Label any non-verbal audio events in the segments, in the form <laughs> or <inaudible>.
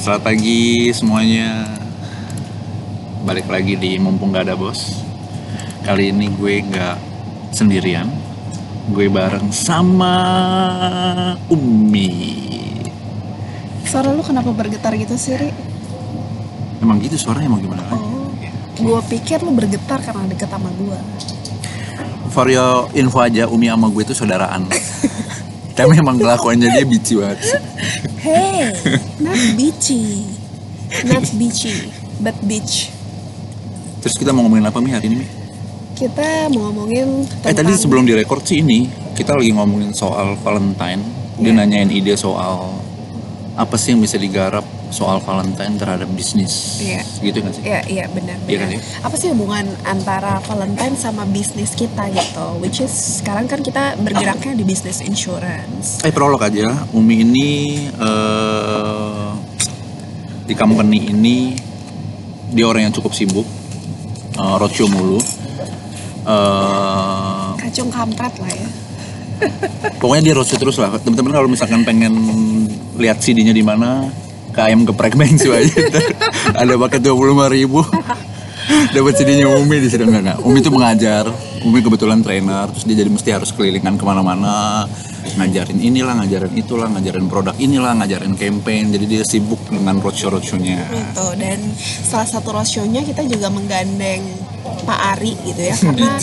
Selamat pagi semuanya. Balik lagi di mumpung gak ada bos. Kali ini gue nggak sendirian. Gue bareng sama Umi. Suara lu kenapa bergetar gitu sih, Ri? Emang gitu suaranya emang gimana? Oh. Gua pikir lu bergetar karena deket sama gua. For your info aja, Umi sama gue itu saudaraan. <laughs> Tapi emang kelakuannya dia bici banget. Hey, not <laughs> bitchy. Not bitchy, but bitch. Terus kita mau ngomongin apa Mi hari ini Mi? Kita mau ngomongin tentang Eh tadi sebelum direkord sih ini kita lagi ngomongin soal Valentine. Dia Iya. nanyain ide soal apa sih yang bisa digarap soal Valentine terhadap bisnis. Iya. Gitu kan sih? Iya, iya benar Iya kan, ya? Apa sih hubungan antara Valentine sama bisnis kita gitu? Which is sekarang kan kita bergeraknya di bisnis insurance. Eh prolog aja, Umi ini eh di company ini dia orang yang cukup sibuk, eh, roadshow mulu. Eh Kacung kampret lah ya. pokoknya dia roadshow terus lah. Teman-teman kalau misalkan pengen lihat CD-nya di mana, ayam geprek Bengsu aja. Ada paket dua puluh ribu. Dapat CD-nya Umi di situ enggak. Umi tuh mengajar. Umi kebetulan trainer, terus dia jadi mesti harus kelilingan ke mana-mana ngajarin inilah, ngajarin itulah, ngajarin produk inilah, ngajarin campaign. Jadi dia sibuk dengan roadshow roadshownya. Gitu dan salah satu roadshow-nya kita juga menggandeng Pak Ari gitu ya <laughs> karena.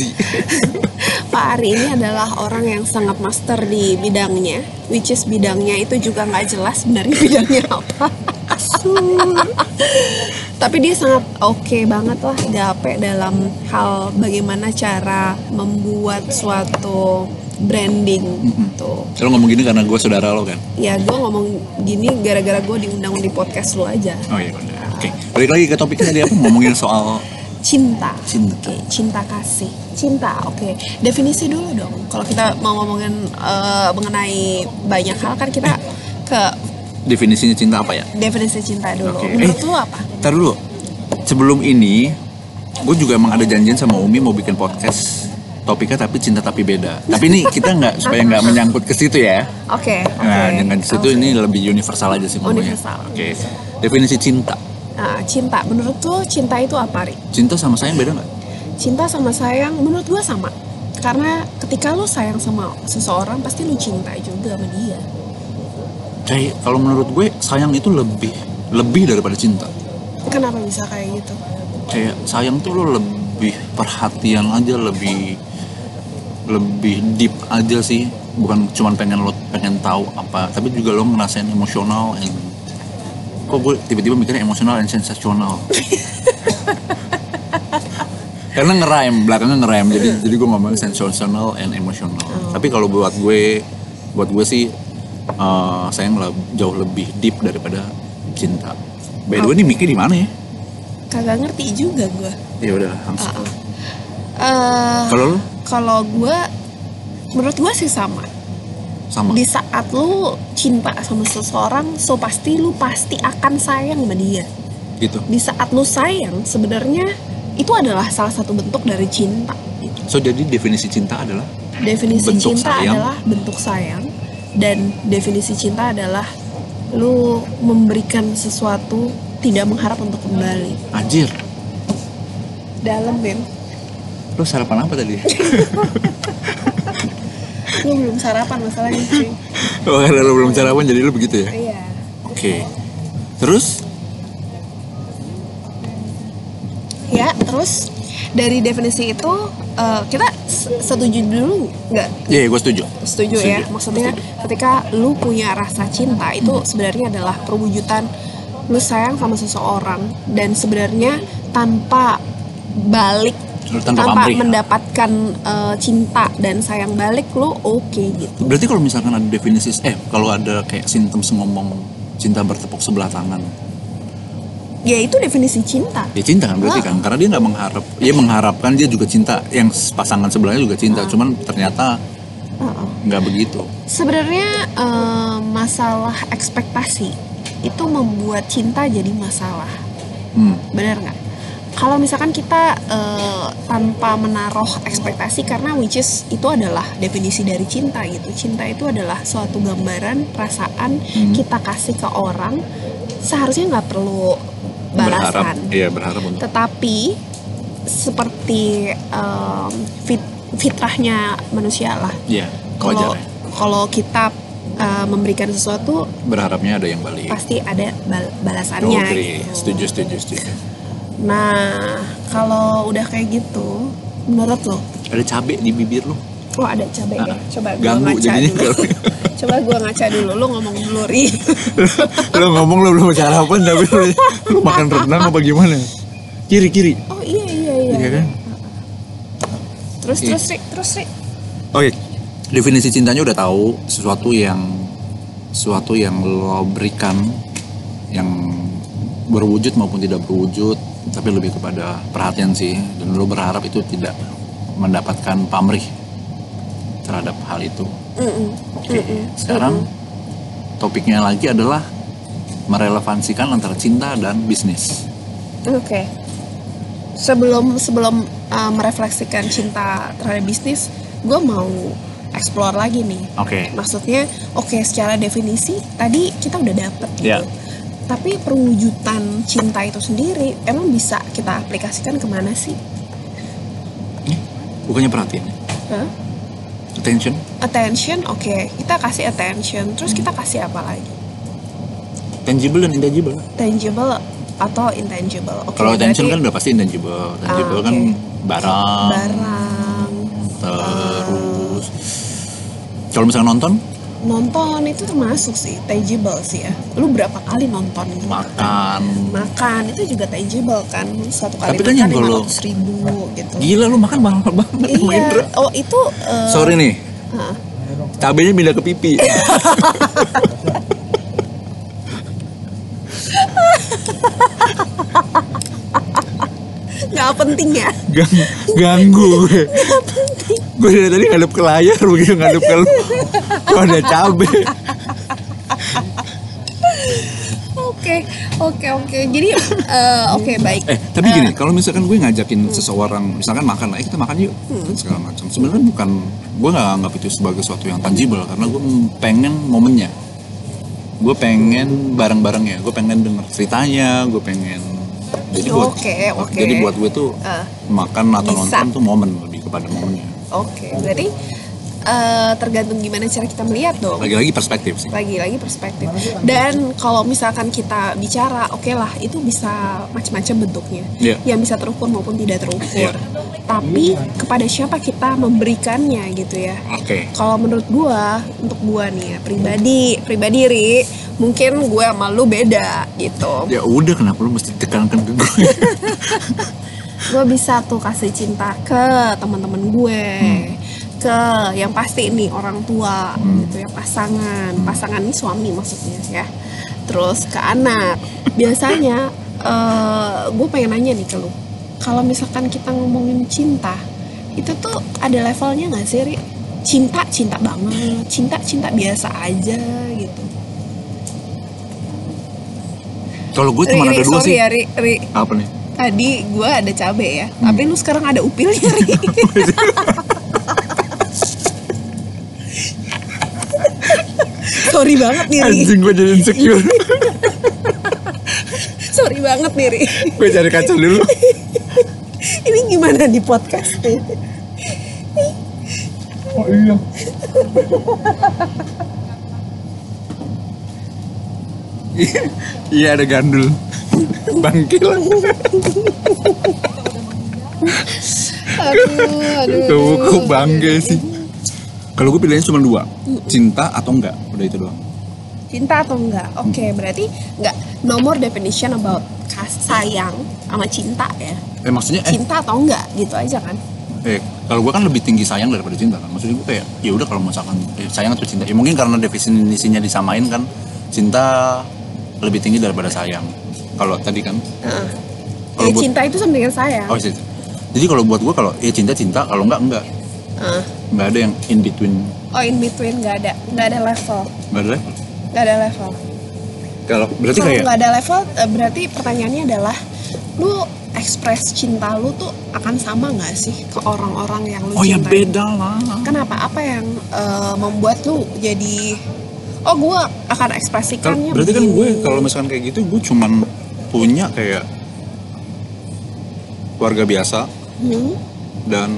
<laughs> Pak Ari ini adalah orang yang sangat master di bidangnya which is bidangnya itu juga nggak jelas sebenarnya <laughs> bidangnya apa tapi dia sangat oke banget lah gape dalam hal bagaimana cara membuat suatu branding gitu Lo ngomong gini karena gue saudara lo kan? ya gue ngomong gini gara-gara gue diundang di podcast lu aja Oh iya benar. Oke, balik lagi ke topiknya tadi apa? Ngomongin soal cinta cinta. Oke, cinta kasih. Cinta, oke. Definisi dulu dong. Kalau kita mau ngomongin eh, mengenai banyak hal kan kita ke Definisinya cinta apa ya? definisi cinta dulu. Oke. Menurut Eh. lu apa? Ntar dulu, sebelum ini gue juga emang ada janjian sama Umi mau bikin podcast topiknya tapi cinta tapi beda. Tapi ini kita nggak supaya nggak <laughs> menyangkut ke situ ya. Oke, oke. Nah dengan situ Oke. ini lebih universal aja sih ngomongnya. Universal. Oke. Definisi cinta. Nah, cinta. Menurut lu cinta itu apa, Ri? Cinta sama sayang beda nggak? Cinta sama sayang menurut gua sama. Karena ketika lu sayang sama seseorang pasti lu cinta juga sama dia. Kayak kalau menurut gue sayang itu lebih lebih daripada cinta. Kenapa bisa kayak gitu? Kayak sayang tuh lo lebih perhatian aja lebih lebih deep aja sih bukan cuman pengen lo pengen tahu apa tapi juga lo ngerasain emosional and kok gue tiba-tiba mikirnya emosional dan sensasional? <laughs> Karena ngeraim belakangnya ngeraim jadi jadi gue ngomong sensasional and emosional. Tapi kalau buat gue buat gue sih eh, sayang le- jauh lebih deep daripada cinta. By the way ini mikir di mana ya? Kagak ngerti juga gua. ya udah langsung. Ah, ah. Eh, kalau kalau gue menurut gue sih sama sama. Di saat lu cinta sama seseorang so pasti lu pasti akan sayang sama dia. Gitu. Di saat lu sayang sebenarnya itu adalah salah satu bentuk dari cinta gitu. so jadi definisi cinta adalah definisi Bentuk cinta sayang. adalah bentuk sayang dan definisi cinta adalah lu memberikan sesuatu tidak mengharap untuk kembali. Anjir. Dalam Bim. Lo sarapan apa tadi <laughs> lu belum sarapan masalahnya cuy. <laughs> Oh karena lo belum sarapan jadi lo begitu ya? Iya. Oke. Terus? Ya terus? Dari definisi itu eh, kita setuju dulu nggak? Iya gue setuju. Setuju, ya? Setuju, maksudnya setuju. ketika lu punya rasa cinta itu sebenarnya adalah perwujudan lu sayang sama seseorang. Dan sebenarnya tanpa balik Lu tanpa pamrih. mendapatkan eh, cinta dan sayang balik lu oke gitu berarti kalau misalkan ada definisi eh kalau ada kayak symptoms ngomong cinta bertepuk sebelah tangan ya itu definisi cinta ya cinta kan berarti Ah. kan karena dia nggak mengharap dia mengharapkan dia juga cinta yang pasangan sebelahnya juga cinta Ah. cuman ternyata Heeh. nggak begitu Sebenarnya eh, masalah ekspektasi itu membuat cinta jadi masalah, hmm. benar nggak? Kalau misalkan kita eh, tanpa menaruh ekspektasi karena which is itu adalah definisi dari cinta gitu. Cinta itu adalah suatu gambaran perasaan Hmm. kita kasih ke orang seharusnya nggak perlu berharap balasan iya berharap untuk tetapi seperti em, fit- fitrahnya manusia lah iya kalau kalau kita eh, memberikan sesuatu berharapnya ada yang balik pasti ada bal- Oh, balasannya agree. gitu. setuju setuju setuju nah kalau udah kayak gitu menurut lo? Ada cabe di bibir lu? Oh ada cabai ya? Ah, coba gua ganggu ngaca jadinya. dulu. <laughs> Coba gua ngaca dulu. Lo ngomong dulu ri. Lu ngomong lu belum sarapan tapi lu, lu makan rendang apa gimana? Kiri kiri. Oh iya iya iya, Iya kan? terus Iya. terus ri terus ri. Oke, definisi cintanya udah tahu sesuatu yang sesuatu yang lo berikan yang berwujud maupun tidak berwujud, tapi lebih kepada perhatian sih dan lo berharap itu tidak mendapatkan pamrih terhadap hal itu. Mm-mm. Oke, Mm-mm. sekarang topiknya lagi adalah merelevansikan antara cinta dan bisnis. Oke. Sebelum sebelum uh, merefleksikan cinta terhadap bisnis, gue mau explore lagi nih. Oke. Maksudnya, oke secara definisi tadi kita udah dapet gitu. Ya. Tapi perwujudan cinta itu sendiri emang bisa kita aplikasikan ke mana sih? Bukannya perhatian, Hah? attention. Attention, oke kita kasih attention. Terus kita kasih apa lagi? Tangible dan intangible. Tangible atau intangible? Oke. Kalau attention kan berarti udah pasti intangible. Tangible Ah, kan oke. barang, barang, terus kalau misalnya nonton nonton itu termasuk sih tangible sih ya. Lu berapa kali nonton? Gitu makan. Makan itu juga tangible kan. Satu kali Tapi kan yang makan kalau- 500 ribu gitu. Gila lu makan mahal banget iya. Indra oh itu eh, sorry nih. Hah. cabenya pindah ke pipi. <laughs> Nggak penting ya? Gang, ganggu gue. Gue dari tadi ngadep ke layar begitu ngadep ke lu kok ada cabe? Oke oke oke. Jadi eh, oke baik. Eh tapi gini kalau misalkan gue ngajakin seseorang misalkan makan lah eh, kita makan yuk dan segala macam. Sebenarnya bukan gue nggak anggap itu sebagai sesuatu yang tangible karena gue pengen momennya. Gue pengen bareng-barengnya gue pengen denger ceritanya gue pengen jadi buat Oke, oke. jadi buat gue tuh Eh, makan atau Bisa. nonton tuh momen lebih kepada momennya. Oke berarti eh, tergantung gimana cara kita melihat dong. Lagi-lagi perspektif sih. Lagi-lagi perspektif. Dan kalau misalkan kita bicara oke lah itu bisa macam-macam bentuknya. Iya. yang bisa terukur maupun tidak terukur. Iya. tapi kepada siapa kita memberikannya gitu ya. Oke. Kalau menurut gua untuk gua nih ya pribadi pribadi ri mungkin gue sama lu beda gitu. Ya udah kenapa lu mesti tekankan ke gue <laughs> gue bisa tuh kasih cinta ke teman-teman gue ke yang pasti ini orang tua gitu ya pasangan. Pasangan ini suami maksudnya ya. Terus ke anak. Biasanya eh gue pengen nanya nih ke lu. Kalau misalkan kita ngomongin cinta itu tuh ada levelnya nggak sih Ri? cinta cinta banget. Cinta cinta biasa aja gitu. Kalau gue cuma ada dua sorry sih. ya Ri, Ri. apa nih? Tadi gue ada cabe ya tapi lu sekarang ada upilnya Ri <laughs> sorry banget nih anjing gue jadi insecure. <laughs> Sorry banget nih Ri gue cari kaca dulu. <laughs> Ini gimana di podcast nih oh iya. Iya ada gandul. Bangkil. Aduh aduh tuh kok bangke sih kalau gue pilihannya cuma dua cinta atau enggak? Udah itu doang. Cinta atau enggak? Oke berarti enggak no more definition about kas sayang sama cinta ya. Eh maksudnya eh, cinta atau enggak? Gitu aja kan. Eh kalau gue kan lebih tinggi sayang daripada cinta kan. Maksudnya gue kayak ya udah kalau misalkan eh, sayang atau cinta. Ya mungkin karena definisinya disamain kan cinta lebih tinggi daripada sayang. Kalau tadi kan. Heeh. Kalau Ya, buat- cinta itu sama dengan sayang. Oh iya. jadi kalau buat gue kalau ya cinta cinta. Kalau enggak enggak. Heeh. Nggak ada yang in between oh in between nggak ada nggak ada level nggak ada level. nggak ada level kalau berarti kalau kayak nggak ada level eh, berarti pertanyaannya adalah lu ekspres cinta lu tuh akan sama nggak sih ke orang-orang yang lu oh ya cintai? beda lah Kenapa? Apa yang eh, membuat lu jadi oh gue akan ekspresikannya berarti kan begini. gue kalau misalkan kayak gitu gue cuman punya kayak keluarga biasa Hmm, dan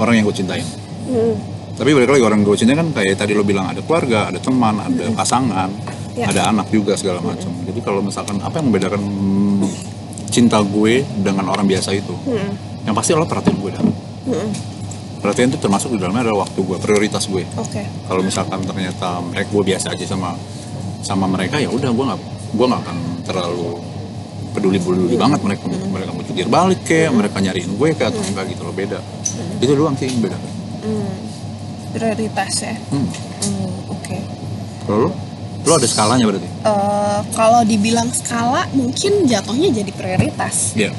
orang yang gue cintain hmm, tapi balik lagi orang gue cintai kan kayak tadi lo bilang ada keluarga ada teman ada pasangan Ya. ada anak juga segala macam. Jadi kalau misalkan apa yang membedakan cinta gue dengan orang biasa itu? Hmm, yang pasti adalah perhatian gue. Dah hmm. perhatian itu termasuk di dalamnya adalah waktu gue prioritas gue. Oke. Kalau misalkan ternyata mereka gue biasa aja sama sama mereka ya udah gue nggak gue nggak akan terlalu peduli peduli banget mereka. Mereka mau balik kayak mereka nyariin gue kayak atau enggak gitu loh beda. Itu doang sih yang beda Hmm. prioritas ya? Hmm. Hmm, oke. Kalau lo lo ada skalanya berarti? Eh, kalau dibilang skala mungkin jatuhnya jadi prioritas. Iya.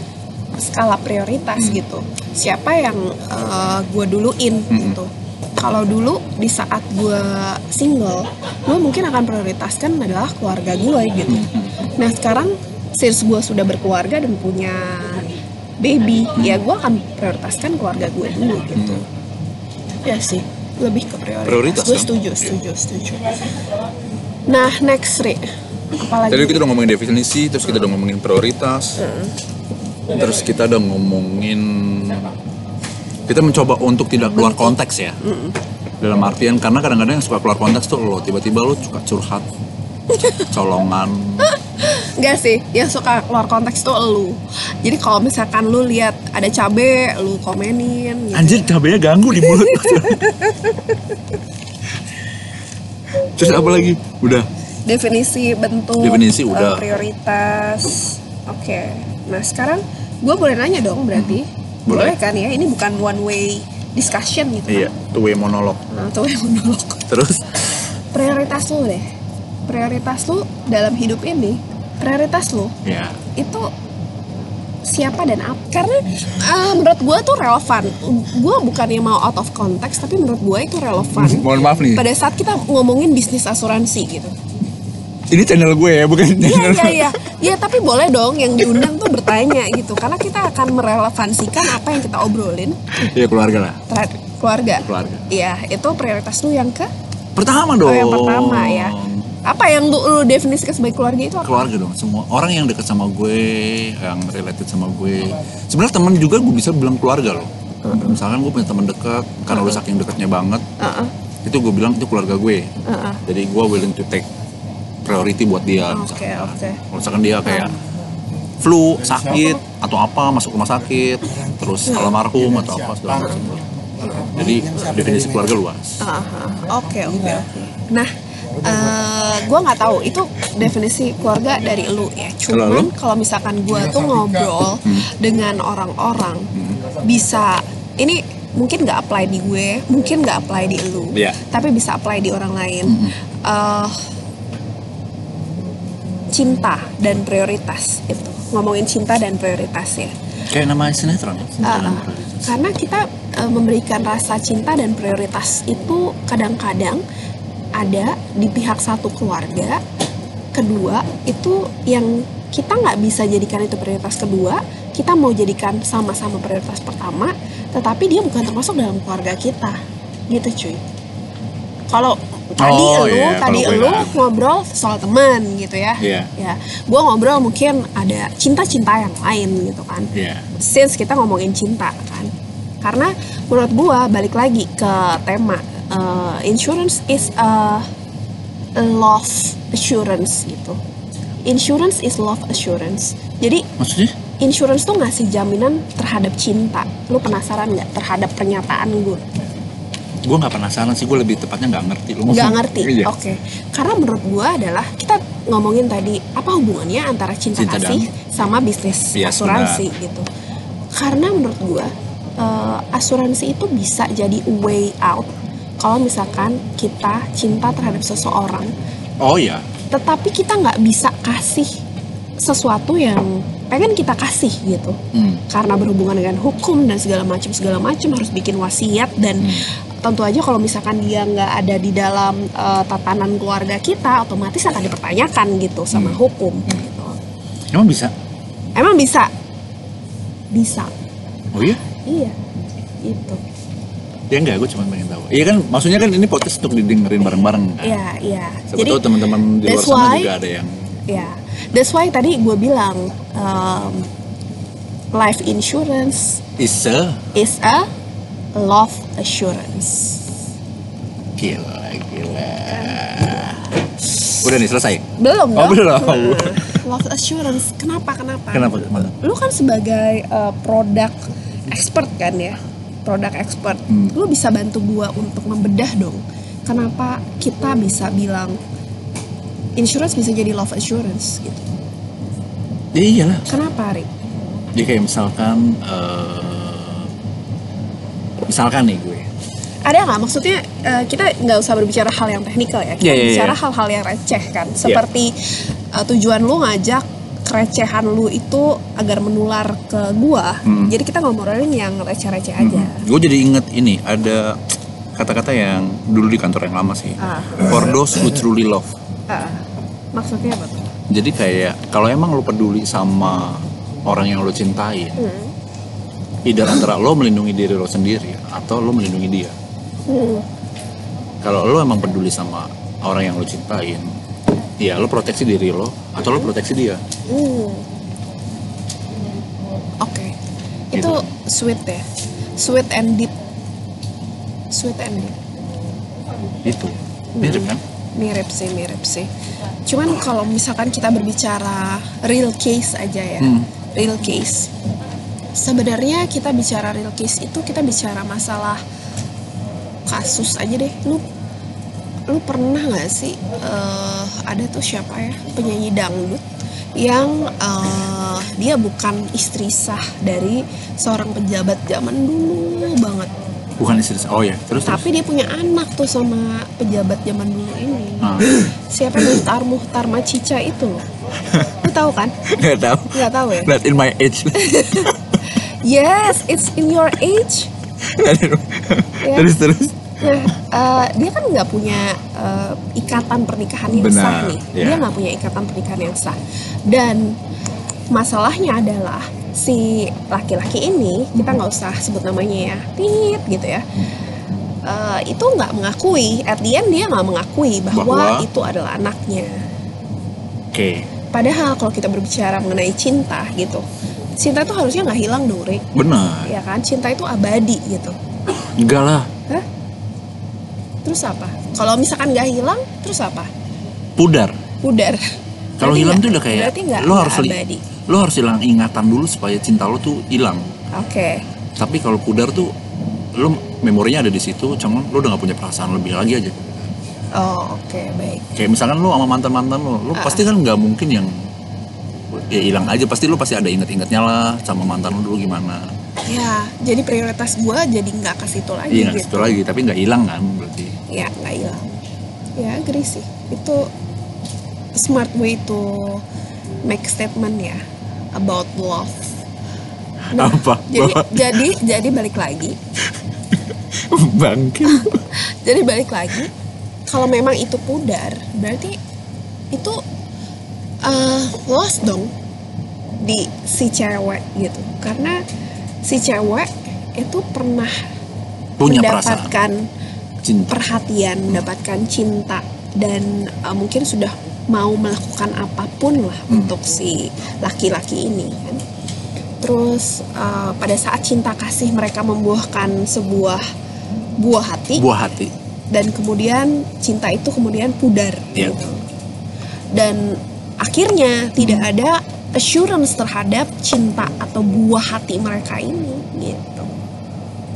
Skala prioritas gitu. Siapa yang gue duluin Mm-mm. gitu. Kalau dulu di saat gue single gue mungkin akan prioritaskan adalah keluarga gue gitu. Nah sekarang since gue sudah berkeluarga dan punya baby ya gue akan prioritaskan keluarga gue dulu gitu ya sih lebih ke prioritas, Prioritas, gue kan? setuju setuju setuju. Nah next Ri. Apalagi? Tadi kita udah ngomongin definisi, terus kita udah ngomongin prioritas, terus kita udah ngomongin kita mencoba untuk tidak keluar konteks ya. Dalam artian karena kadang-kadang yang suka keluar konteks tuh lo tiba-tiba lo suka curhat, colongan, Enggak sih, yang suka keluar konteks tuh lu. Jadi kalau misalkan lu lihat ada cabe, lu komenin gitu. anjir cabenya ganggu di mulut. terus apa lagi? Udah. Definisi bentuk, Definisi eh, udah. prioritas. Oke. Nah, sekarang gue boleh nanya dong berarti. Boleh. Boleh kan ya? Ini bukan one way discussion gitu. Iya, two way monolog. Nah, tuh yang monolog. Terus Prioritas lu deh. Prioritas lu dalam hidup ini, prioritas lu ya, itu siapa dan apa karena eh, menurut gue tuh relevan. Gue bukannya mau out of context tapi menurut gue itu relevan <laughs> mohon maaf nih. pada saat kita ngomongin bisnis asuransi gitu. Ini channel gue ya, bukan iya channel. iya iya. Ya tapi boleh dong yang diundang tuh bertanya gitu. Karena kita akan merelevansikan apa yang kita obrolin. Iya keluarga lah, terhadap keluarga. Keluarga. iya itu prioritas lu yang ke? Pertama oh dong. yang pertama ya apa yang lu, lu definisikan sebagai keluarga itu apa? Keluarga dong semua orang yang dekat sama gue yang related sama gue. Sebenarnya teman juga gue bisa bilang keluarga loh. Misalkan gue punya teman dekat karena udah saking dekatnya banget Heeh, itu gue bilang itu keluarga gue. Heeh. jadi gue willing to take priority buat dia oke misalkan. oke. Kalau misalkan dia kayak flu sakit atau apa masuk rumah sakit terus almarhum atau apa segala macam. Jadi definisi keluarga luas. Oke oke oke. Nah, eh gue nggak tahu itu definisi keluarga dari lu ya. Cuman kalau misalkan gue tuh ngobrol dengan orang-orang bisa ini mungkin nggak apply di gue, mungkin nggak apply di lu, Iya. tapi bisa apply di orang lain. Eh, cinta dan prioritas itu ngomongin cinta dan prioritas ya. kayak nama sinetron ya cinta dan prioritas. karena kita eh, memberikan rasa cinta dan prioritas itu kadang-kadang ada di pihak satu keluarga kedua itu yang kita nggak bisa jadikan itu prioritas kedua kita mau jadikan sama-sama prioritas pertama tetapi dia bukan termasuk dalam keluarga kita. Gitu cuy. Kalau tadi Oh, lu iya, tadi gue lu ngobrol soal teman gitu ya. Iya. ya gue ngobrol mungkin ada cinta-cinta yang lain gitu kan. Iya. since kita ngomongin cinta kan. Karena menurut gua balik lagi ke tema uh, insurance is a love assurance gitu. Insurance is love assurance. Jadi maksudnya? insurance tuh ngasih jaminan terhadap cinta. Lu penasaran nggak terhadap pernyataan gue gue nggak penasaran sih gue lebih tepatnya nggak ngerti. Lu nggak ngerti? Iya. oke. Karena menurut gua adalah kita ngomongin tadi apa hubungannya antara cinta, Cinta kasih sama bisnis Iya, asuransi gitu. Karena menurut gua eh, asuransi itu bisa jadi way out kalau misalkan kita cinta terhadap seseorang oh ya tetapi kita nggak bisa kasih sesuatu yang pengen kita kasih gitu. Hmm. karena berhubungan dengan hukum dan segala macam segala macam harus bikin wasiat dan tentu aja kalau misalkan dia nggak ada di dalam eh, tatanan keluarga kita otomatis akan dipertanyakan gitu sama Hmm. hukum gitu. emang bisa? Emang bisa? Bisa. Oh iya? Iya itu Ya enggak, gue cuma pengen tahu. Iya kan, maksudnya kan ini podcast untuk didengerin bareng-bareng kan. Iya, iya. Siapa tahu teman-teman di luar that's sana why- juga ada yang ya, that's why tadi gue bilang um, life insurance isa is a love assurance. gila gila. Udah nih selesai. Belum Oh, dong? belum. <laughs> Love assurance. Kenapa? Kenapa? Kenapa? Kenapa? Lu kan sebagai uh, produk expert kan ya, produk expert. Hmm. Lu bisa bantu gua untuk membedah dong. Kenapa kita bisa bilang insurance bisa jadi love assurance gitu? Ya iyalah. Kenapa, Rik? Jadi kayak misalkan eh, misalkan nih gue. Ada nggak maksudnya uh, kita nggak usah berbicara hal yang teknikal ya, kita Iya, iya, bicara iya. hal-hal yang receh kan, seperti uh, tujuan lu ngajak kerecehan lu itu agar menular ke gua. Hmm. Jadi kita ngomongin yang receh-receh aja. Gue jadi inget ini ada kata-kata yang dulu di kantor yang lama sih. Ah. For those who truly love. Ah, maksudnya apa tuh? Jadi kayak kalau emang lo peduli sama orang yang lo cintai, Hmm. antara lo melindungi diri lo sendiri atau lo melindungi dia. Hmm. Kalau lo emang peduli sama orang yang lo cintain, ya lo proteksi diri lo atau lo proteksi dia. Hmm. Oke, itu Gitu. sweet ya, sweet and deep, sweet and deep. Itu mirip kan? Mirip sih, mirip sih. Cuman kalau misalkan kita berbicara real case aja ya, Hmm. real case. Sebenarnya kita bicara real case itu kita bicara masalah kasus aja deh. Lu lu pernah nggak sih eh, ada tuh siapa ya penyanyi dangdut yang eh, dia bukan istri sah dari seorang pejabat zaman dulu banget Bukan istri. Oh ya, terus terus. tapi dia punya anak tuh sama pejabat zaman dulu ini Ah. siapa Muhtar Muhtar Macica itu lu tahu kan <laughs> Gak tahu. nggak tahu ya Not in my age. <laughs> yes it's in your age Ya. terus terus. Nah, eh, dia kan nggak punya eh, ikatan pernikahan yang Benar, sah nih. ya. Dia nggak punya ikatan pernikahan yang sah. Dan masalahnya adalah si laki-laki ini kita nggak usah sebut namanya ya, tit gitu ya. Eh, itu nggak mengakui, at the end dia nggak mengakui bahwa, Bahwa? itu adalah anaknya. Oke. Padahal kalau kita berbicara mengenai cinta gitu, cinta itu harusnya nggak hilang dong, Rik. Benar. Ya kan, cinta itu abadi gitu. Enggak lah. Terus apa? Kalau misalkan nggak hilang, terus apa? Pudar. Pudar. Kalau hilang tuh udah kayak berarti nggak lo harus abadi. lo harus hilang ingatan dulu supaya cinta lo tuh hilang. Oke. Tapi kalau pudar tuh lo memorinya ada di situ, cuman lo udah gak punya perasaan lebih lagi aja. Oh, oke, baik. Kayak misalkan lo sama mantan mantan lo, lo Ah. pasti kan nggak mungkin yang ya hilang aja. Pasti lo pasti ada inget-ingetnya lah sama mantan lo dulu gimana. Ya, jadi prioritas gua jadi nggak ke situ lagi Iya gitu. situ lagi, tapi nggak hilang kan berarti. Ya, nggak hilang. Ya, agree sih. Itu smart way to make statement ya about love. Nah, Apa? Jadi, jadi, jadi balik lagi. <laughs> Bangke. <laughs> Jadi balik lagi, kalau memang itu pudar, berarti itu eh, lost dong di si cewek gitu. Karena si cewek itu pernah Punya perasaan mendapatkan cinta. perhatian, mendapatkan cinta dan eh, mungkin sudah mau melakukan apa pun lah Hmm. untuk si laki-laki ini kan. Terus eh, pada saat cinta kasih mereka membuahkan sebuah buah hati Buah hati. dan kemudian cinta itu kemudian pudar Iya. gitu. Dan akhirnya tidak ada assurance terhadap cinta atau buah hati mereka ini gitu.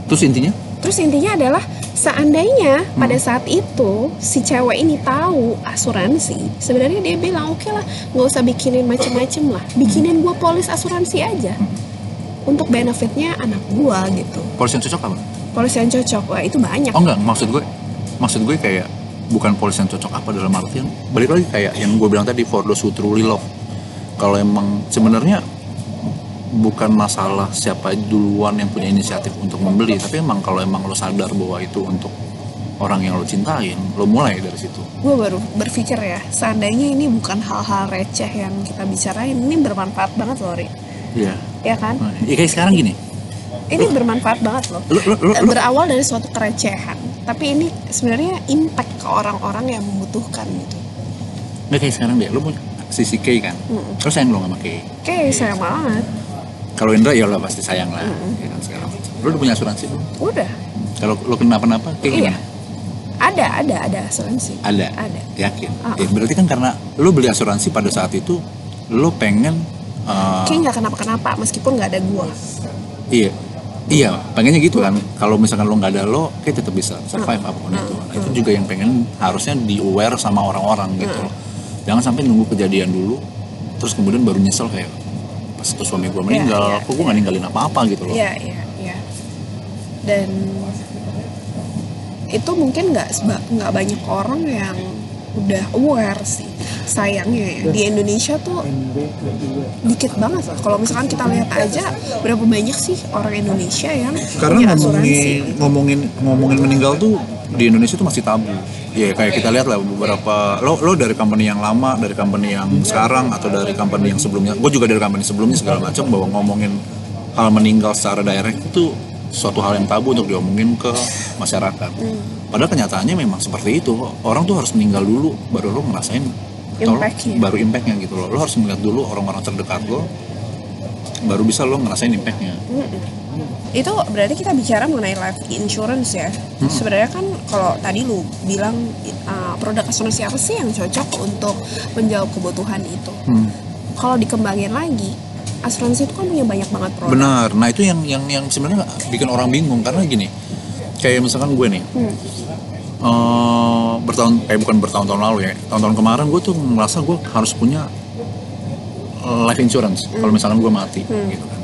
Terus intinya? Terus intinya adalah seandainya Hmm. pada saat itu si cewek ini tahu asuransi, sebenarnya dia bilang oke lah, nggak usah bikinin macem-macem lah, bikinin gua polis asuransi aja untuk benefitnya anak gua gitu. Polis yang cocok apa? Polis yang cocok, wah itu banyak. Oh enggak, maksud gue maksud gue kayak bukan polis yang cocok apa dalam artian balik lagi kayak yang gue bilang tadi for those who truly love. Kalau emang sebenarnya bukan masalah siapa duluan yang punya inisiatif untuk membeli, tapi emang kalau emang lo sadar bahwa itu untuk orang yang lo cintain, lo mulai dari situ. Gue baru berpikir ya, seandainya ini bukan hal-hal receh yang kita bicarain, ini bermanfaat banget loh, Ri. Iya. Ya kan? Ya kayak sekarang gini. ini bermanfaat banget loh lu- berawal dari suatu kerecehan tapi ini sebenarnya impact ke orang-orang yang membutuhkan gitu nggak kayak sekarang deh, lu punya sisi K kan? Mm-mm. Terus sayang lu sama K. oke sayang banget Kalau Indra ya lah pasti sayang lah. Ya kan segala macam. Lu udah punya asuransi belum? udah Kalau lu kenapa-napa, K iya gimana? ada ada ada asuransi Ada. ada Yakin. Ah. Ya, berarti kan karena lu beli asuransi pada saat itu lu pengen uh, kayak nggak kenapa-kenapa meskipun nggak ada gua iya iya pengennya gitu kan kalau misalkan lo nggak ada lo kayak tetap bisa survive apa pun itu Nah, itu juga yang pengen harusnya di aware sama orang-orang gitu loh jangan sampai nunggu kejadian dulu terus kemudian baru nyesel kayak pas itu suami gue meninggal iya. kok gue nggak ninggalin apa-apa gitu loh Iya, iya, iya. Dan itu mungkin nggak nggak banyak orang yang udah aware sih. Sayangnya ya di Indonesia tuh dikit banget lah. Kalau misalkan kita lihat aja berapa banyak sih orang Indonesia yang punya asuransi. ngomongin ngomongin meninggal tuh di Indonesia tuh masih tabu ya kayak kita lihat lah beberapa lo lo dari company yang lama dari company yang sekarang atau dari company yang sebelumnya. Gue juga dari company sebelumnya segala macam bahwa ngomongin hal meninggal secara direct itu suatu hal yang tabu untuk diomongin ke masyarakat. Padahal kenyataannya memang seperti itu. Orang tuh harus meninggal dulu baru lo ngerasain atau lo- Impact-nya. baru impactnya gitu loh. Lo harus melihat dulu orang-orang terdekat lo baru bisa lo ngerasain impactnya itu berarti kita bicara mengenai life insurance ya. Sebenarnya kan kalau tadi lu bilang uh, produk asuransi apa sih yang cocok untuk menjawab kebutuhan itu? Hmm. Kalau dikembangin lagi, asuransi itu kan punya banyak banget produk. Benar. Nah itu yang yang yang sebenarnya bikin orang bingung karena gini, kayak misalkan gue nih, Hmm. eh, bertahun, kayak bukan bertahun-tahun lalu ya, tahun-tahun kemarin gue tuh merasa gue harus punya eh, life insurance kalau misalkan gue mati, gitu kan.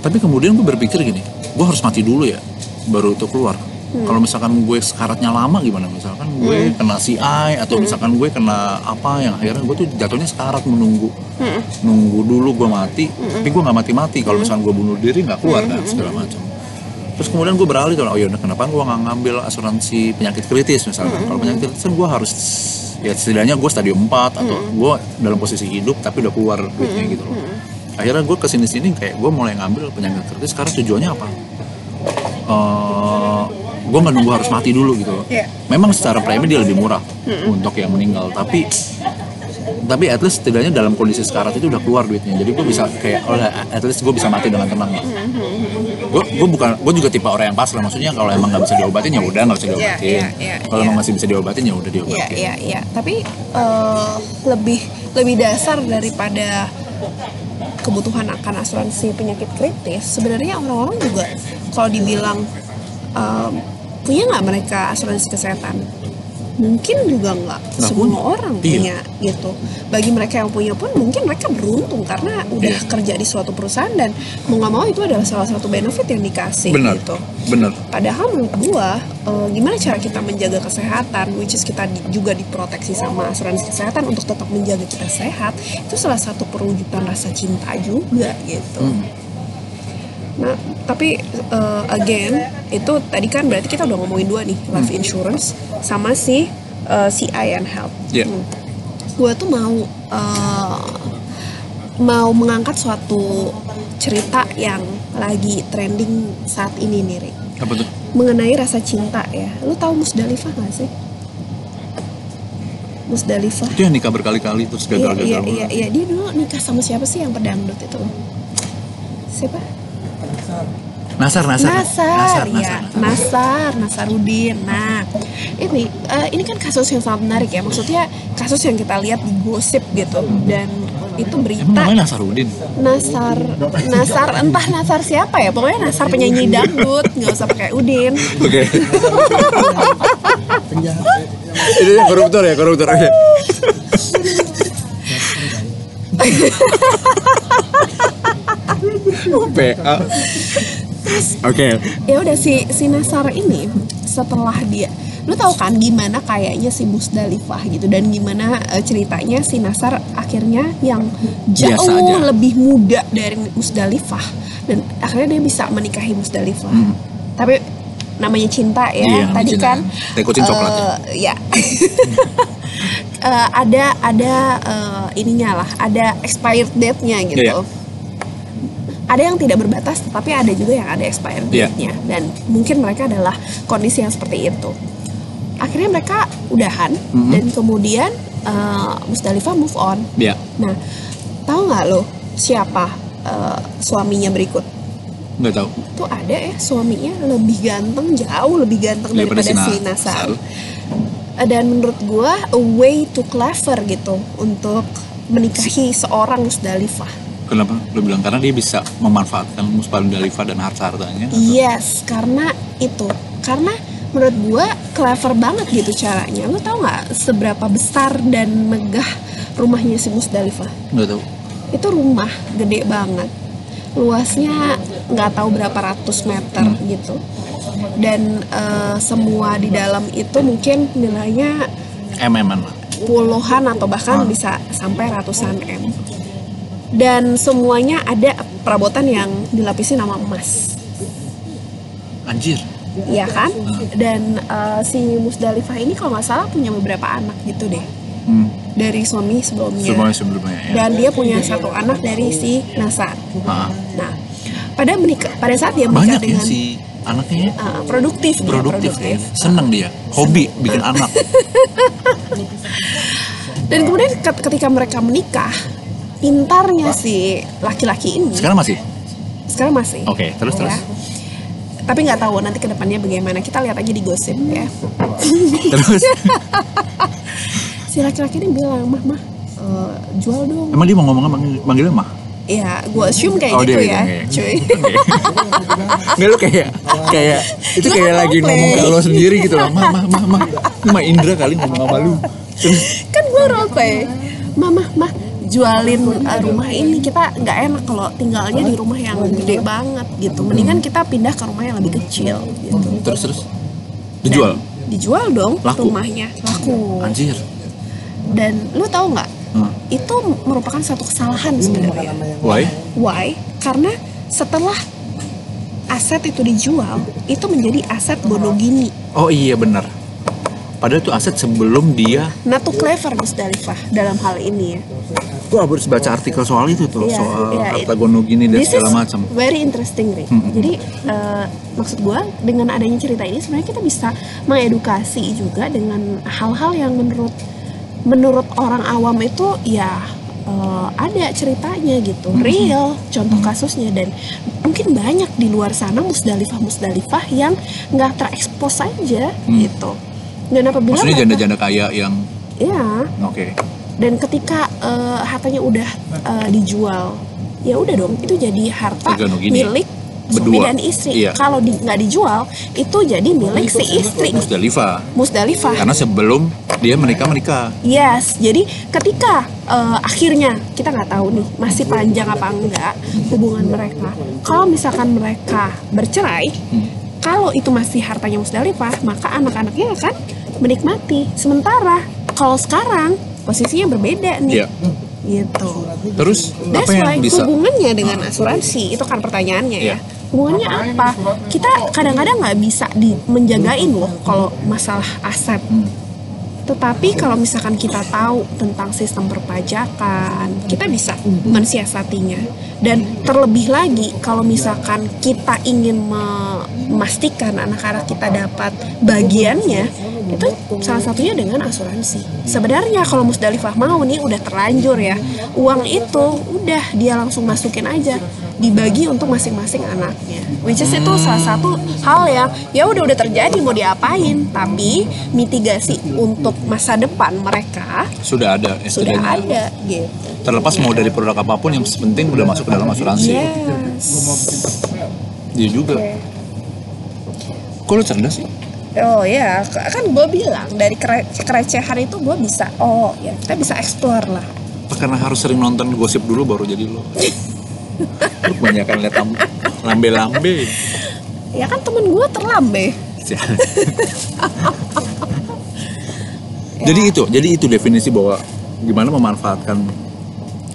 Tapi kemudian gue berpikir gini, gue harus mati dulu ya, baru itu keluar. Kalau misalkan gue sekaratnya lama gimana? Misalkan gue kena CI atau misalkan gue kena apa yang akhirnya gue tuh jatuhnya sekarat menunggu. Hmm. nunggu dulu gue mati tapi gue nggak mati-mati. Kalau misalkan gue bunuh diri nggak keluar kan segala macam. Terus kemudian gue beralih tuh oh yaudah kenapa gue nggak ngambil asuransi penyakit kritis misalnya? Kalau penyakit kritis kan gue harus ya setidaknya gue stadium 4 atau gue dalam posisi hidup tapi udah keluar duitnya gitu loh akhirnya gue ke sini sini kayak gue mulai ngambil penyakit kritis karena tujuannya apa? Eh, gue nggak nunggu harus mati dulu gitu loh. Iya. memang secara premi dia lebih murah untuk yang meninggal tapi tapi at least setidaknya dalam kondisi sekarat itu udah keluar duitnya. Jadi gue bisa kayak oh at least gue bisa mati dengan tenang lah gue gue bukan gue juga tipe orang yang pasrah maksudnya kalau emang nggak bisa diobatin ya udah nggak usah Iya, diobatin. iya, iya, kalau iya. emang masih bisa diobatin ya udah Iya, diobatin iya, iya. Tapi eh, lebih lebih dasar daripada kebutuhan akan asuransi penyakit kritis. Sebenarnya orang-orang juga kalau dibilang em, punya nggak mereka asuransi kesehatan? Mungkin juga nggak Nggak semua punya. orang Iya. punya gitu. Bagi mereka yang punya pun mungkin mereka beruntung karena udah Iya. kerja di suatu perusahaan dan mau nggak mau itu adalah salah satu benefit yang dikasih benar gitu. benar Padahal menurut gua, eh, gimana cara kita menjaga kesehatan, which is kita di- juga diproteksi sama asuransi kesehatan untuk tetap menjaga kita sehat, itu salah satu perwujudan rasa cinta juga gitu. Hmm. Nah, tapi eh, again, itu tadi kan berarti kita udah ngomongin dua nih, life insurance sama si eh, CI and health. Iya. Hmm. Gua tuh mau eh, mau mengangkat suatu cerita yang lagi trending saat ini nih, Rik apa tuh mengenai rasa cinta ya. Lu tahu Musdalifah gak sih? Musdalifah. itu yang nikah berkali-kali terus Iya, gagal-gagal iya, mulu. iya, iya. Dia dulu nikah sama siapa sih yang pedangdut itu? Siapa? Nasar, Nasar, Nasar, ya. Nasar, Nasarudin. Nah, ini eh, ini kan kasus yang sangat menarik ya. Maksudnya kasus yang kita lihat di gosip gitu dan itu Emang berita namanya Nasarudin? Nasar Nasar entah Nasar siapa ya pokoknya Nasar penyanyi dangdut nggak usah pakai Udin Oke. Ini yang koruptor ya, koruptor. Oke. <laughs> PA. Oke. ya udah si si Nasar ini setelah dia lu tahu kan gimana kayaknya si Musdalifah gitu dan gimana eh, ceritanya si Nasar akhirnya yang jauh lebih muda dari Musdalifah dan akhirnya dia bisa menikahi Musdalifah Hmm. tapi namanya cinta ya Iya, tadi cinta. kan Teh kucing coklat ya. eh, ya <laughs> Eh, ada ada eh, ininya lah ada expired date-nya gitu Iya. Ada yang tidak berbatas tapi ada juga yang ada expired Iya. date-nya dan mungkin mereka adalah kondisi yang seperti itu akhirnya mereka udahan Mhm. dan kemudian uh, Musdalifah move on Ya. nah tahu nggak lo siapa uh, suaminya berikut Nggak tahu. tuh ada ya suaminya lebih ganteng jauh lebih ganteng Daripada daripada si si Na- Nasar Sar. dan menurut gua a way to clever gitu untuk menikahi seorang Musdalifah Kenapa? Lo bilang karena dia bisa memanfaatkan Musdalifah dan harta-hartanya. atau- yes karena itu karena menurut gua clever banget gitu caranya lu tau nggak seberapa besar dan megah rumahnya si Musdalifah Nggak tahu. itu rumah gede banget luasnya nggak tahu berapa ratus meter gitu dan eh, semua di dalam itu mungkin nilainya MM lah. puluhan atau bahkan Ah. bisa sampai ratusan m dan semuanya ada perabotan yang dilapisi nama emas Anjir. ya kan dan eh, si Musdalifah ini kalau nggak salah punya beberapa anak gitu deh Hmm. dari suami sebelumnya Semuanya sebelumnya ya. dan dia punya satu anak dari si Nasar Ah. Nah, pada menikah pada saat dia Banyak menikah ya dengan si anaknya ya. uh, produktif, dia, Produktif ya. Seneng dia. Hobi bikin anak. <laughs> Dan kemudian ket- ketika mereka menikah, pintarnya si laki-laki ini Sekarang masih? sekarang masih. Oke, terus terus. ya. Tapi nggak tahu nanti ke depannya bagaimana. Kita lihat aja di gosip ya. Terus <laughs> Si laki-laki ini bilang, mah mah eh, jual dong. emang dia mau ngomong manggil, manggilnya mah? Ya, gue assume kayak Oh, gitu dia ya, gitu, cuy. Nggak lu kayak kayak itu kayak lagi ngomong ke lo sendiri gitu loh. Mah mah mah mah. Mah Indra kali ngomong sama lu. Terus kan gue role play. Mama, mah jualin uh, rumah ini kita nggak enak kalau tinggalnya di rumah yang gede banget gitu. Mendingan kita pindah ke rumah yang lebih kecil gitu. terus terus dijual. Dan dijual dong Laku. rumahnya laku Anjir. dan lu tahu nggak Hmm. itu merupakan satu kesalahan sebenarnya Why? why karena setelah aset itu dijual itu menjadi aset Bonogini Oh iya benar. Padahal itu aset sebelum dia nah tuh clever Musdalifah dalam hal ini ya gua harus baca artikel soal itu tuh Iya, soal iya, harta gono gini dan segala macam. very interesting Ri. Mm-mm. jadi eh, maksud gua dengan adanya cerita ini sebenarnya kita bisa mengedukasi juga dengan hal-hal yang menurut menurut orang awam itu ya eh, ada ceritanya gitu real contoh kasusnya dan mungkin banyak di luar sana musdalifah musdalifah yang nggak terekspos aja Hmm. gitu dan apabila Maksudnya janda-janda kaya yang ya oke. dan ketika eh, hartanya udah eh, dijual ya udah dong itu jadi harta milik suami berdua. dan istri Iya. kalau di- nggak dijual itu jadi milik si istri Musdalifah. musdalifah Karena sebelum dia menikah menikah. yes jadi ketika eh, akhirnya kita nggak tahu nih masih panjang apa enggak hubungan mereka kalau misalkan mereka bercerai Hmm. kalau itu masih hartanya musdalifah maka anak-anaknya akan menikmati sementara kalau sekarang posisinya berbeda nih Iya. gitu Terus That's apa yang why bisa? hubungannya dengan asuransi itu kan pertanyaannya Iya. ya. Hubungannya apa? Kita kadang-kadang nggak bisa di, menjagain loh kalau masalah aset. Hmm. Tetapi kalau misalkan kita tahu tentang sistem perpajakan, kita bisa mensiasatinya. Dan terlebih lagi kalau misalkan kita ingin me- memastikan anak-anak kita dapat bagiannya, itu salah satunya dengan asuransi. Sebenarnya kalau Musdalifah mau nih udah terlanjur ya, uang itu udah dia langsung masukin aja dibagi untuk masing-masing anaknya. Which is itu salah satu hal yang ya udah udah terjadi mau diapain, tapi mitigasi untuk masa depan mereka Sudah ada ya, sudah ada gitu. Terlepas mau dari produk apa pun yang penting udah masuk ke dalam asuransi. Yes. Dia juga. Kok lu cerdas sih? Oh ya, kan gue bilang dari kere- kerecehan itu gue bisa, oh ya kita bisa explore lah. Karena harus sering nonton gosip dulu baru jadi lo. <laughs> Lu kebanyakan lihat lam- lambe-lambe. Ya kan temen gue terlambe. <laughs> Jadi itu, jadi itu definisi bahwa gimana memanfaatkan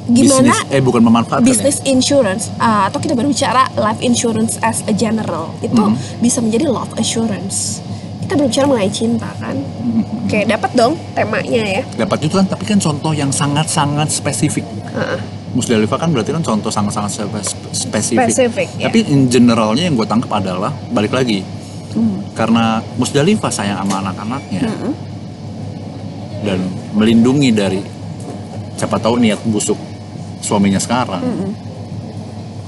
Gimana bisnis eh bukan memanfaatkan business insurance ah, atau kita berbicara life insurance as a general itu Hmm. bisa menjadi love assurance. Kita berbicara mengenai cinta kan. Hmm. Oke, dapat dong temanya ya. ya. Dapat itu kan tapi kan contoh yang sangat-sangat spesifik. Heeh. Musdalifah kan berarti kan contoh sangat-sangat spe- spesifik. Spesifik, ya. Tapi in generalnya yang gue tangkap adalah balik lagi karena Musdalifah sayang sama anak-anaknya Mm-mm. dan melindungi dari siapa tahu niat busuk suaminya sekarang. Mm-mm.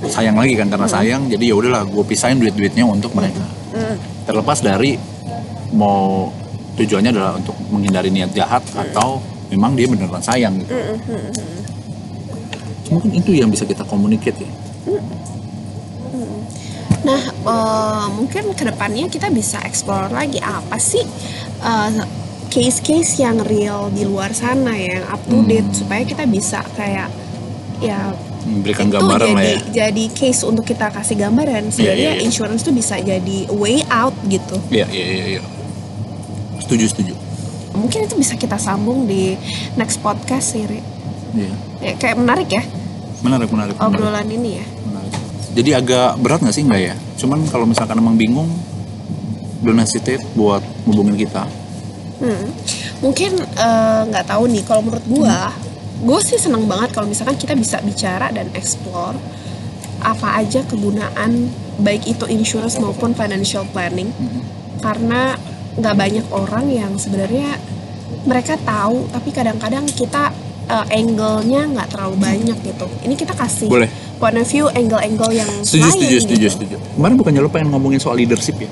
Sayang lagi kan karena sayang, jadi ya udahlah gue pisahin duit-duitnya untuk mereka. Mm. Terlepas dari mau tujuannya adalah untuk menghindari niat jahat atau memang dia beneran sayang gitu. Mm-mm. Mungkin itu yang bisa kita communicate ya. Nah, eh, mungkin ke depannya kita bisa explore lagi apa sih eh, case-case yang real di luar sana yang up to date supaya kita bisa kayak ya Memberikan gambaran lah jadi ya. jadi case untuk kita kasih gambaran sebenarnya iya. insurance tuh bisa jadi way out gitu. Iya, iya, iya, iya. Setuju, setuju. Mungkin itu bisa kita sambung di next podcast sih. Iya. Ya, kayak menarik ya Menarik, menarik, menarik. obrolan ini ya. menarik. Jadi agak berat nggak sih nggak ya? Cuman kalau misalkan emang bingung, don't hesitate buat hubungin kita. Hmm. Mungkin eh, nggak tahu nih kalau menurut gua, gue sih seneng banget kalau misalkan kita bisa bicara dan explore apa aja kegunaan baik itu insurance maupun financial planning karena nggak banyak orang yang sebenarnya mereka tahu tapi kadang-kadang kita eh, angle-nya nggak terlalu banyak gitu. Ini kita kasih Boleh. point of view angle-angle yang Setuju, lain setuju, setuju, gitu. setuju. Kemarin bukannya lo pengen ngomongin soal leadership ya?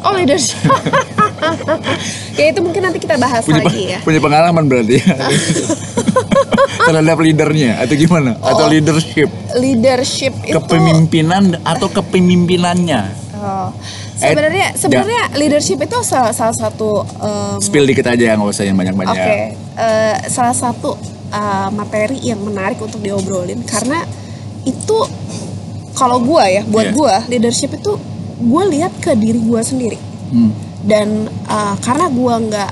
Oh leadership. <laughs> ya itu mungkin nanti kita bahas Punya, lagi ya. <laughs> punya pengalaman berarti ya? <laughs> Terhadap leadernya atau gimana? Atau Oh. leadership? Leadership itu Kepemimpinan atau kepemimpinannya? Oh. Sebenarnya Eh, sebenarnya leadership itu salah, salah satu um, Spill dikit aja nggak usah yang banyak-banyak. oke eh, salah satu uh, materi yang menarik untuk diobrolin. Karena itu kalau gua ya buat Iya. gua leadership itu gue lihat ke diri gua sendiri. Hmm. dan uh, karena gua nggak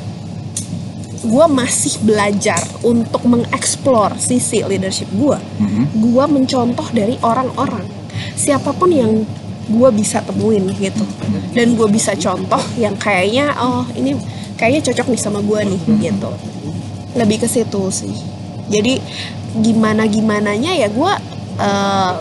gua masih belajar untuk mengeksplor sisi leadership gua Mhm. gua mencontoh dari orang-orang. Siapa pun yang gua bisa temuin gitu. Dan gua bisa contoh yang kayaknya oh ini kayaknya cocok nih sama gua nih gitu. Lebih ke situ sih jadi gimana gimananya ya gua eh,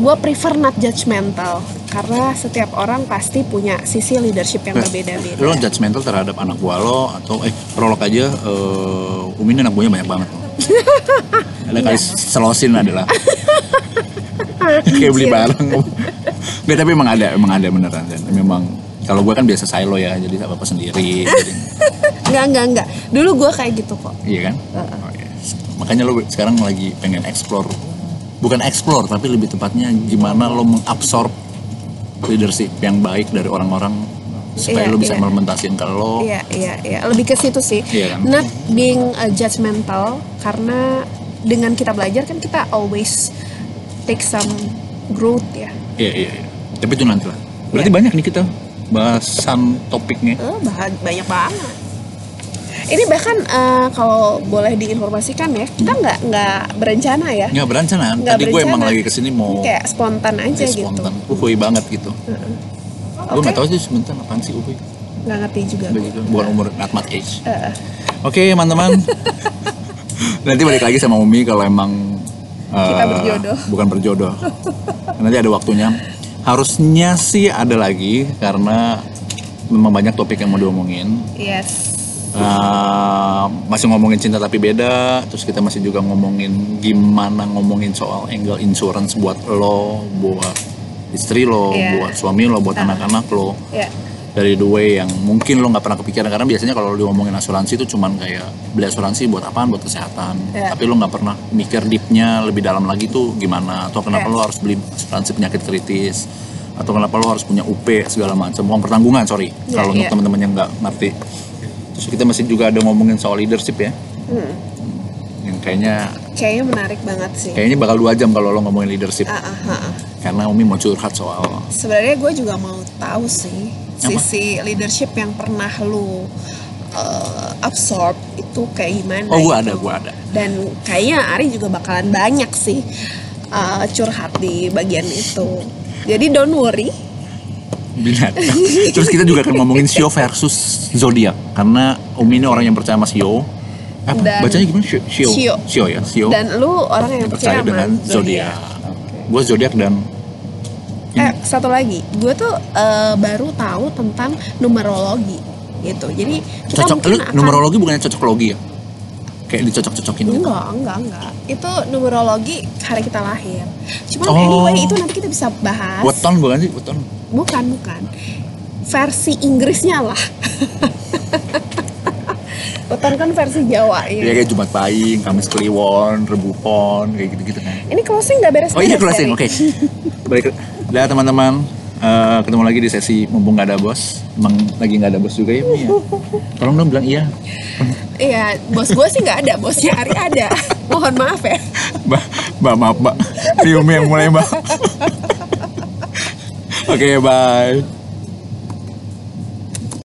gua prefer not judgmental karena setiap orang pasti punya sisi leadership yang Eh, berbeda-beda Lo judgmental terhadap anak buah lo atau eh prolog aja eh Umi ini anak buahnya banyak banget. <laughs> Ada kali selosin adalah <laughs> kayak beli barang. Nggak, tapi emang ada, emang ada beneran dan memang kalau gue kan biasa silo ya, jadi apa apa sendiri. Enggak, <laughs> enggak, enggak. Dulu gua kayak gitu kok. iya kan? Iya. Makanya lo sekarang lagi pengen explore, bukan explore tapi lebih tepatnya gimana lo mengabsorb leadership yang baik dari orang-orang supaya Iya, lo bisa iya. implementasiin ke lo. Iya, iya, iya. Lebih ke situ sih. Iya kan? Not being uh, judgmental karena dengan kita belajar kan kita always take some growth ya. Iya iya iya. Tapi itu nanti lah. Berarti Iya. banyak nih kita bahasan topiknya. Eh, bah- banyak banget. Ini bahkan uh, kalau boleh diinformasikan ya, kita nggak nggak berencana ya. Nggak berencana. Nggak Tadi gue emang lagi ke sini mau Kayak spontan aja ya, gitu. spontan. Uhuy banget gitu. Gue Oke. nggak tahu sih sebentar apaan sih uhuy. Nggak ngerti juga. Begitu. Bukan umur not much age. Eh, eh. Oke teman-teman. <laughs> nanti balik lagi sama Umi kalau emang Kita eh, berjodoh. Bukan berjodoh. <laughs> nanti ada waktunya. Harusnya sih ada lagi karena memang banyak topik yang mau diomongin. Yes. Uh, masih ngomongin cinta tapi beda. Terus kita masih juga ngomongin gimana ngomongin soal angle insurance buat lo buat istri lo Iya. buat suami lo buat anak-anak lo. Ya. dari the way yang mungkin lo nggak pernah kepikiran. Karena biasanya kalau lo diomongin asuransi itu cuman kayak beli asuransi buat apaan? Buat kesehatan. Iya. tapi lo nggak pernah mikir deepnya lebih dalam lagi tuh gimana? Atau kenapa Iya. lo harus beli asuransi penyakit kritis? Atau kenapa lo harus punya UP segala macam? Uang pertanggungan sorry. Iya, kalau untuk iya. teman-teman yang nggak ngerti terus kita masih juga ada ngomongin soal leadership ya Hmm. yang kayaknya Kayaknya menarik banget sih. kayaknya bakal dua jam kalau lo ngomongin leadership Ah, ah, ah, ah. karena Umi mau curhat soal Sebenarnya gue juga mau tahu sih Apa? sisi leadership yang pernah lu uh, absorb itu kayak gimana? oh gua gitu. ada gua ada Dan kayaknya Ari juga bakalan banyak sih uh, curhat di bagian itu. Jadi don't worry. binatang. Terus kita juga akan ngomongin Sio versus zodiak karena Umi ini orang yang percaya sama Sio Apa? Dan- Bacanya gimana? Shio, Shio. Shio ya, Shio. Dan lu orang yang Yang percaya, percaya dengan sama zodiak. Gue zodiak dan Eh, satu lagi, gue tuh eh, baru tahu tentang numerologi gitu. Jadi kita cocok. mungkin Lu akan numerologi bukannya cocoklogi ya? Kayak dicocok-cocokin gitu. Enggak, enggak, enggak. Itu numerologi hari kita lahir. Cuman Oh. anyway itu nanti kita bisa bahas. Weton bukan sih? Weton. Bukan, bukan. Versi Inggrisnya lah. <laughs> <laughs> Weton kan versi Jawa Ya ya. kayak Jumat Pahing, Kamis Kliwon, Rebu Pon, kayak gitu-gitu kan. Ini closing nggak beres-beres. Oh iya closing, oke. Baik, dah teman-teman, eh, ketemu lagi di sesi mumpung nggak ada bos. Emang lagi nggak ada bos juga ya, Mi, ya? <laughs> Tolong dong bilang iya. Iya, bos gue sih nggak ada, bosnya Ari ada. Mohon maaf ya. <laughs> Mbak, mbak maaf mbak. Riumi yang mulai mbak. Oke, bye.